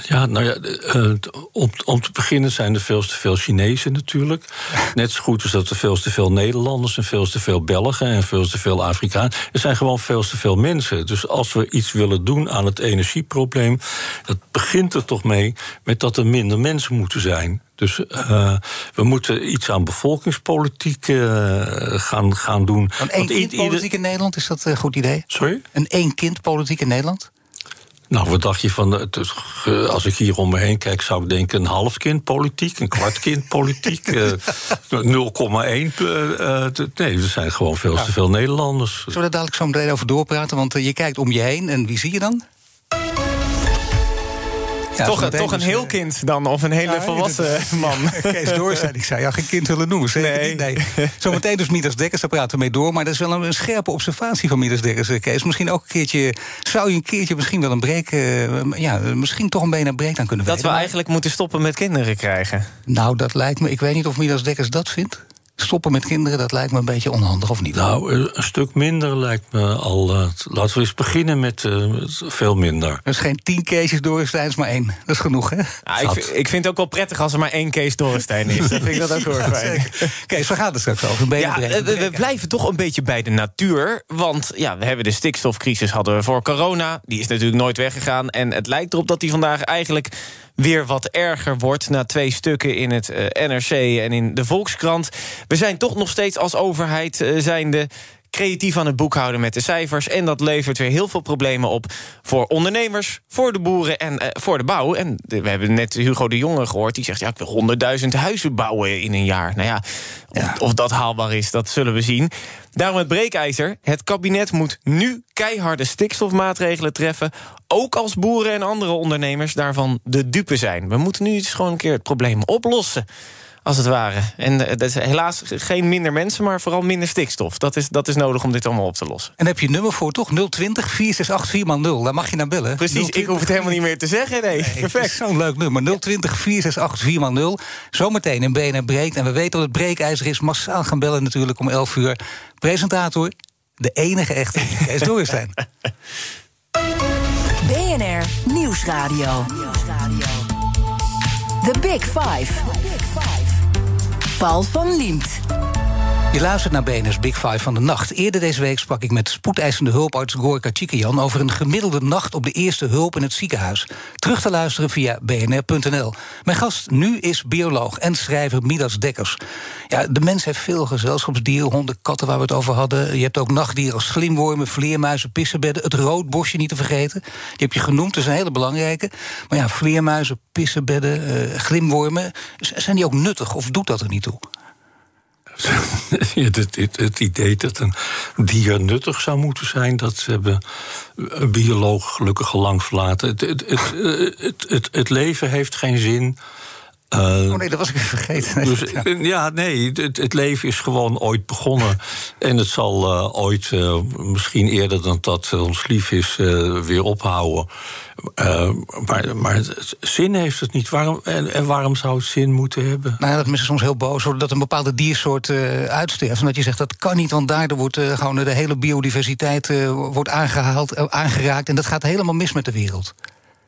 Speaker 3: Ja, nou ja, uh, om, om te beginnen zijn er veel te veel Chinezen natuurlijk. [laughs] Net zo goed als dat er veel te veel Nederlanders en veel te veel Belgen en veel te veel Afrikanen. Er zijn gewoon veel te veel mensen. Dus als we iets willen doen aan het energieprobleem, dat begint er toch mee met dat er minder mensen moeten zijn. Dus uh, we moeten iets aan bevolkingspolitiek uh, gaan, gaan doen.
Speaker 2: Een één-kind-politiek in Nederland, is dat een goed idee?
Speaker 3: Sorry?
Speaker 2: Een één-kind-politiek in Nederland?
Speaker 3: Nou, wat dacht je van. als ik hier om me heen kijk, zou ik denken: een half kind politiek, een kwart kind politiek, uh, [laughs] 0,1. Uh, nee, er zijn gewoon veel te veel Nederlanders.
Speaker 2: Zullen we daar dadelijk zo meteen over doorpraten? Want je kijkt om je heen en wie zie je dan?
Speaker 5: Ja, toch toch een heel kind dan, of een hele ja, volwassen [laughs] man.
Speaker 2: Kees Doorstein, ik zou jou geen kind willen noemen. nee. nee. Zometeen dus Midas Dekkers, daar praten we mee door. Maar dat is wel een, scherpe observatie van Midas Dekkers, eh, Kees. Misschien ook een keertje, zou je een keertje misschien wel een break... Uh, ja, misschien toch een beetje een break aan kunnen
Speaker 5: Dat we eigenlijk moeten stoppen met kinderen krijgen.
Speaker 2: Nou, dat lijkt me... Ik weet niet of Midas Dekkers dat vindt stoppen met kinderen, dat lijkt me een beetje onhandig, of niet?
Speaker 3: Nou, een stuk minder lijkt me al. Uh, laten we eens beginnen met uh, veel minder.
Speaker 2: is geen tien cases Dorensteins, maar één. Dat is genoeg, hè?
Speaker 5: Ja, ik, vind, ik, vind het ook wel prettig als er maar één case Dorenstein is. Dan vind ik dat ook wel fijn.
Speaker 2: Kees, waar gaat het straks over?
Speaker 5: Ja, we, we blijven toch een beetje bij de natuur. Want ja, we hebben de stikstofcrisis hadden we voor corona. Die is natuurlijk nooit weggegaan. En het lijkt erop dat die vandaag eigenlijk weer wat erger wordt... na twee stukken in het uh, NRC en in de Volkskrant. We zijn toch nog steeds als overheid uh, zijnde creatief aan het boekhouden met de cijfers. En dat levert weer heel veel problemen op voor ondernemers, voor de boeren en uh, voor de bouw. En we hebben net Hugo de Jonge gehoord, die zegt... ja, ik wil 100.000 huizen bouwen in een jaar. Nou ja, of, of dat haalbaar is, dat zullen we zien. Daarom het breekijzer. Het kabinet moet nu keiharde stikstofmaatregelen treffen... ook als boeren en andere ondernemers daarvan de dupe zijn. We moeten nu eens gewoon een keer het probleem oplossen als het ware. En dat is helaas geen minder mensen, maar vooral minder stikstof. Dat is, dat is nodig om dit allemaal op te lossen.
Speaker 2: En heb je nummer voor, toch? 020 468 0 Daar mag je naar bellen.
Speaker 5: Precies, 020... ik hoef het helemaal niet meer te zeggen. Nee, nee perfect.
Speaker 2: Zo'n leuk nummer. 020 468 0 Zometeen in BNN Breekt. En we weten dat het breekijzer is. Massaal gaan bellen natuurlijk om 11 uur. Presentator, de enige echte, Kees Doorstein. [laughs]
Speaker 1: BNR Nieuwsradio. The Big Five. Paul van Liemt.
Speaker 2: Je luistert naar BNS Big Five van de nacht. Eerder deze week sprak ik met spoedeisende hulparts Gorka Chikian... over een gemiddelde nacht op de eerste hulp in het ziekenhuis. Terug te luisteren via bnr.nl. Mijn gast nu is bioloog en schrijver Midas Dekkers. Ja, de mens heeft veel gezelschapsdieren, honden, katten waar we het over hadden. Je hebt ook nachtdieren als glimwormen, vleermuizen, pissenbedden... het roodbosje niet te vergeten. Die heb je genoemd, dat is een hele belangrijke. Maar ja, vleermuizen, pissenbedden, uh, glimwormen... zijn die ook nuttig of doet dat er niet toe? [laughs]
Speaker 3: het, het, het, idee dat een dier nuttig zou moeten zijn, dat hebben biologen gelukkig al lang verlaten. Het, het, het, leven heeft geen zin.
Speaker 2: Uh, oh nee, dat was ik vergeten.
Speaker 3: Dus, [laughs] ja. nee, het, het, leven is gewoon ooit begonnen. En het zal uh, ooit, uh, misschien eerder dan dat ons lief is, weer ophouden. Maar, maar zin heeft het niet. Waarom, en, en, waarom zou het zin moeten hebben?
Speaker 2: Nou ja, dat mensen soms heel boos worden dat een bepaalde diersoort uitsterft. En dat je zegt dat kan niet, want daardoor wordt gewoon de hele biodiversiteit wordt aangehaald, aangeraakt. En dat gaat helemaal mis met de wereld.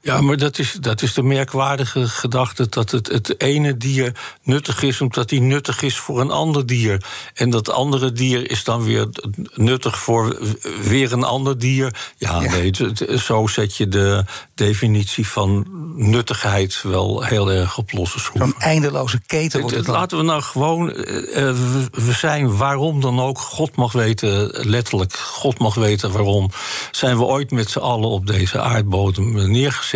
Speaker 3: Ja, maar dat is, dat is de merkwaardige gedachte dat het, het ene dier nuttig is omdat hij nuttig is voor een ander dier. En dat andere dier is dan weer nuttig voor weer een ander dier. Ja, nee, zo zet je de definitie van nuttigheid wel heel erg op losse schroeven.
Speaker 2: Zo'n eindeloze keten wordt het,
Speaker 3: Laten we nou gewoon, uh, we zijn waarom dan ook, God mag weten, letterlijk, God mag weten waarom, zijn we ooit met z'n allen op deze aardbodem neergezet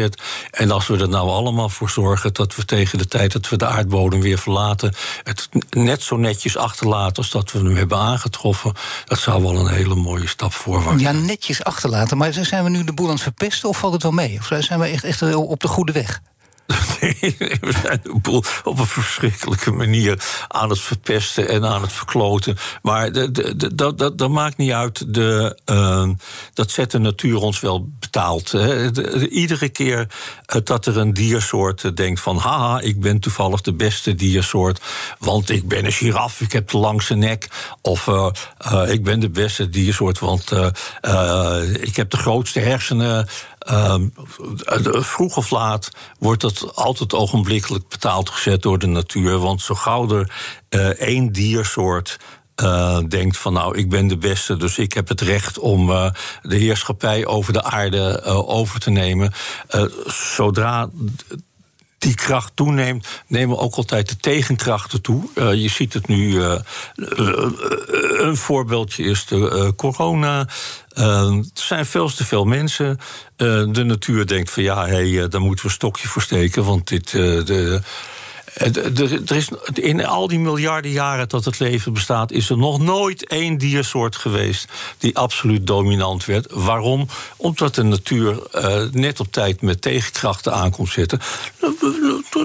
Speaker 3: En als we er nou allemaal voor zorgen dat we tegen de tijd dat we de aardbodem weer verlaten, het net zo netjes achterlaten als dat we hem hebben aangetroffen, dat zou wel een hele mooie stap voorwaarts
Speaker 2: Ja,
Speaker 3: zijn.
Speaker 2: netjes achterlaten. Maar zijn we nu de boel aan het verpesten of valt het wel mee? Of zijn we echt, echt op de goede weg? [laughs]
Speaker 3: We zijn boel op een verschrikkelijke manier aan het verpesten en aan het verkloten. Maar dat, dat, dat maakt niet uit. De, eh, dat zet de natuur ons wel betaald. Hè. De- de- iedere keer eh, dat er een diersoort eh, denkt van... haha, ik ben toevallig de beste diersoort... want ik ben een giraf, ik heb de langste nek... of ik ben de beste diersoort, want ik heb de grootste hersenen... Ehm, eh, vroeg of laat wordt dat altijd ogenblikkelijk betaald gezet door de natuur. Want zo gauw er eh, één diersoort eh, denkt van nou, ik ben de beste, dus ik heb het recht om eh, de heerschappij over de aarde over te nemen. Zodra die kracht toeneemt, nemen ook altijd de tegenkrachten toe. Eh, je ziet het nu. eh, eh, een voorbeeldje is de corona. Er zijn veel te veel mensen. De natuur denkt van ja, hey, daar moeten we een stokje voor steken. Want dit. de- er is, in al die miljarden jaren dat het leven bestaat, is er nog nooit één diersoort geweest die absoluut dominant werd. Waarom? Omdat de natuur eh, net op tijd met tegenkrachten aankomt zitten.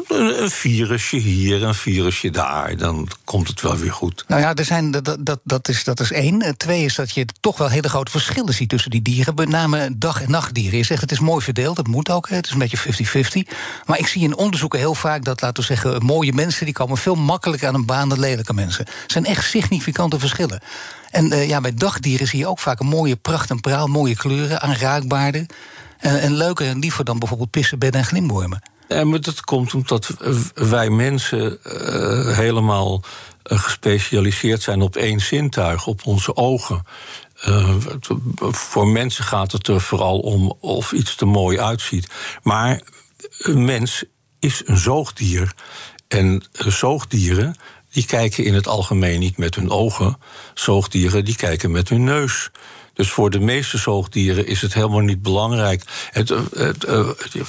Speaker 3: Een virusje hier, een virusje daar, dan komt het wel weer goed.
Speaker 2: Nou ja, er zijn, dat, dat, is, dat is één. Eh, Twee is dat je toch wel hele grote verschillen ziet tussen die dieren. Met name dag- en nachtdieren. Je zegt het is mooi verdeeld, dat moet ook. Het is een beetje 50-50. Maar ik zie in onderzoeken heel vaak dat, laten we zeggen, mooie mensen... die komen veel makkelijker aan een baan dan lelijke mensen. Het zijn echt significante verschillen. En eh, ja, bij dagdieren zie je ook vaak een mooie pracht en praal... mooie kleuren, aanraakbaarden. En, en leuker en liever dan bijvoorbeeld pissenbedden en glimwormen.
Speaker 3: En maar dat komt omdat eh, wij mensen eh, helemaal eh, gespecialiseerd zijn op één zintuig, op onze ogen. Eh, voor mensen gaat het er vooral om of iets er mooi uitziet. Maar een mens is een zoogdier. En zoogdieren die kijken in het algemeen niet met hun ogen. Zoogdieren die kijken met hun neus. Dus voor de meeste zoogdieren is het helemaal niet belangrijk. Het, eh, het, eh,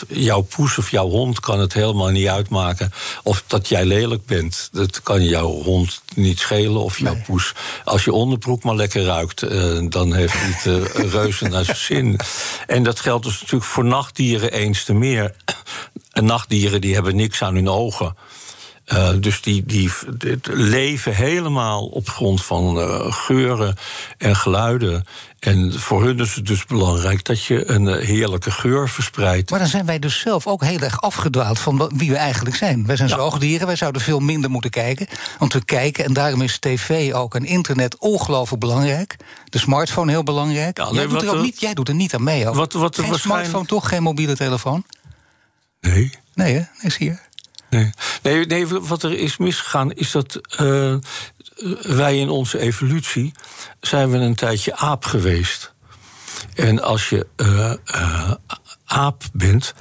Speaker 3: jouw poes of jouw hond kan het helemaal niet uitmaken of dat jij lelijk bent. Dat kan jouw hond niet schelen of jouw poes. Als je onderbroek maar lekker ruikt, eh, dan heeft het uh, [laughs] reuze naar zijn zin. En dat geldt dus natuurlijk voor nachtdieren eens te meer. En [clears throat] nachtdieren die hebben niks aan hun ogen. Uh, dus die, die, leven helemaal op grond van uh, geuren en geluiden. En voor hun is het dus belangrijk dat je een uh, heerlijke geur verspreidt.
Speaker 2: Maar dan zijn wij dus zelf ook heel erg afgedwaald van wie we eigenlijk zijn. Wij zijn ja. zoogdieren, wij zouden veel minder moeten kijken. Want we kijken, en daarom is tv ook en internet ongelooflijk belangrijk. De smartphone heel belangrijk. Ja, nee, jij, doet er ook niet, jij doet er niet aan mee. Ook.
Speaker 3: Wat, wat
Speaker 2: geen smartphone, toch? Geen mobiele telefoon?
Speaker 3: Nee.
Speaker 2: Nee, hè? Is hier.
Speaker 3: Nee. nee, nee, wat er is misgegaan is dat uh, wij in onze evolutie zijn we een tijdje aap geweest. En als je uh, uh, aap bent,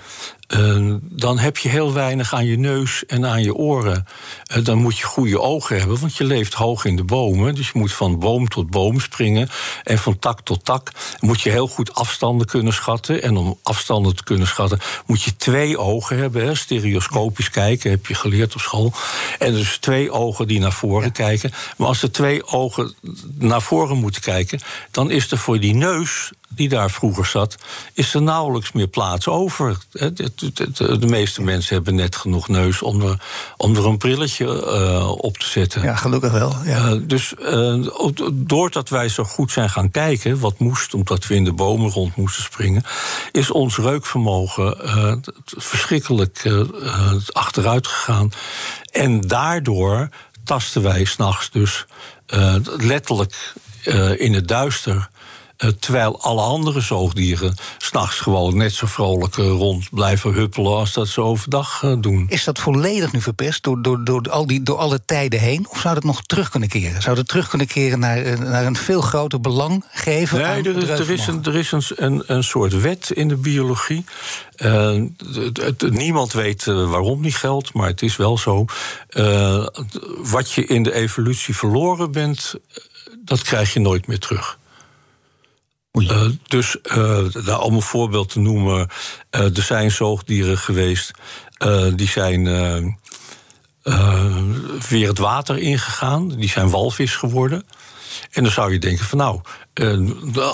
Speaker 3: uh, dan heb je heel weinig aan je neus en aan je oren. Uh, dan moet je goede ogen hebben, want je leeft hoog in de bomen. Dus je moet van boom tot boom springen en van tak tot tak. Moet je heel goed afstanden kunnen schatten. En om afstanden te kunnen schatten, moet je twee ogen hebben. Hè. Stereoscopisch kijken, heb je geleerd op school. En dus twee ogen die naar voren ja. kijken. Maar als er twee ogen naar voren moeten kijken, dan is er voor die neus die daar vroeger zat, is er nauwelijks meer plaats over. De meeste mensen hebben net genoeg neus om er, om er een brilletje uh, op te zetten.
Speaker 2: Ja, gelukkig wel. Ja.
Speaker 3: Uh, dus uh, doordat wij zo goed zijn gaan kijken, wat moest, omdat we in de bomen rond moesten springen, is ons reukvermogen verschrikkelijk achteruit gegaan. En daardoor tasten wij s'nachts dus letterlijk in het duister. Uh, terwijl alle andere zoogdieren s'nachts gewoon net zo vrolijk uh, rond blijven huppelen als dat ze overdag uh, doen.
Speaker 2: Is dat volledig nu verpest door, door, door, al die, door alle tijden heen? Of zou dat nog terug kunnen keren? Zou dat terug kunnen keren naar, naar een veel groter belang geven?
Speaker 3: Nee, er, is, er is, een, er is een, een, een soort wet in de biologie. Niemand weet waarom die geldt, maar het is wel zo. wat je in de evolutie verloren bent, dat krijg je nooit meer terug. Uh, dus daar om een voorbeeld te noemen, uh, er zijn zoogdieren geweest die zijn weer het water ingegaan, die zijn walvis geworden. En dan zou je denken van nou,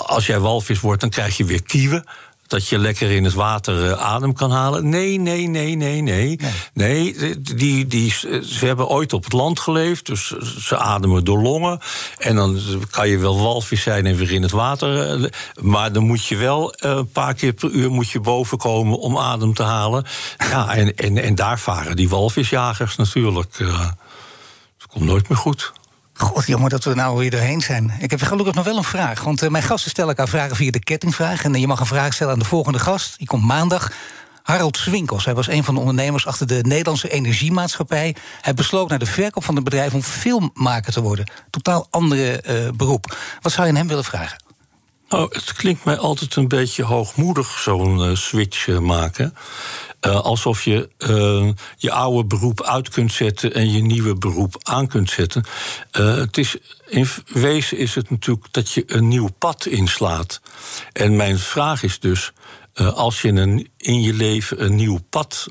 Speaker 3: als jij walvis wordt, dan krijg je weer kieven dat je lekker in het water uh, adem kan halen. Nee, nee, nee, nee, nee. Nee, die, die, ze hebben ooit op het land geleefd, dus ze ademen door longen. En dan kan je wel walvis zijn en weer in het water. Uh, maar dan moet je wel uh, een paar keer per uur moet je boven komen om adem te halen. Ja, en, en, en daar varen die walvisjagers natuurlijk. Het komt nooit meer goed.
Speaker 2: God, jongen, dat we er nou weer doorheen zijn. Ik heb gelukkig nog wel een vraag. Want uh, mijn gasten stellen elkaar vragen via de kettingvraag. En uh, je mag een vraag stellen aan de volgende gast. Die komt maandag. Harold Swinkels. Hij was een van de ondernemers achter de Nederlandse Energiemaatschappij. Hij besloot naar de verkoop van het bedrijf om filmmaker te worden. Totaal andere uh, beroep. Wat zou je aan hem willen vragen?
Speaker 3: Oh, het klinkt mij altijd een beetje hoogmoedig, zo'n switch maken. Uh, alsof je je oude beroep uit kunt zetten en je nieuwe beroep aan kunt zetten. Het is, in wezen is het natuurlijk dat je een nieuw pad inslaat. En mijn vraag is dus: als je een, in je leven een nieuw pad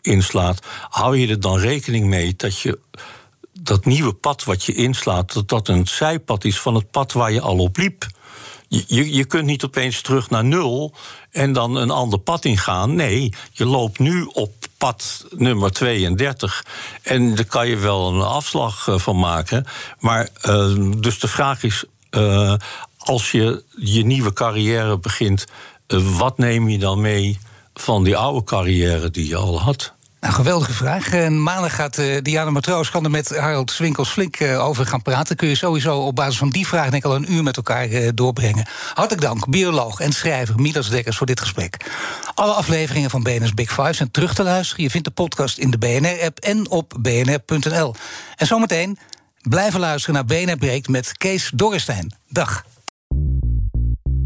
Speaker 3: inslaat, hou je er dan rekening mee dat je dat nieuwe pad wat je inslaat, dat dat een zijpad is van het pad waar je al op liep? Je, je kunt niet opeens terug naar nul en dan een ander pad ingaan. Nee, je loopt nu op pad nummer 32. En daar kan je wel een afslag eh, van maken. Maar uh, dus de vraag is: uh, als je je nieuwe carrière begint, wat neem je dan mee van die oude carrière die je al had?
Speaker 2: Nou, geweldige vraag. En maandag gaat uh, Diana Matroos kan er met Harold Swinkels flink uh, over gaan praten. Kun je sowieso op basis van die vraag denk ik al een uur met elkaar doorbrengen. Hartelijk dank, bioloog en schrijver Midas Dekkers voor dit gesprek. Alle afleveringen van BNR's Big Five zijn terug te luisteren. Je vindt de podcast in de BNR-app en op bnr.nl. En zometeen blijven luisteren naar BNR Breekt met Kees Dorrestein. Dag.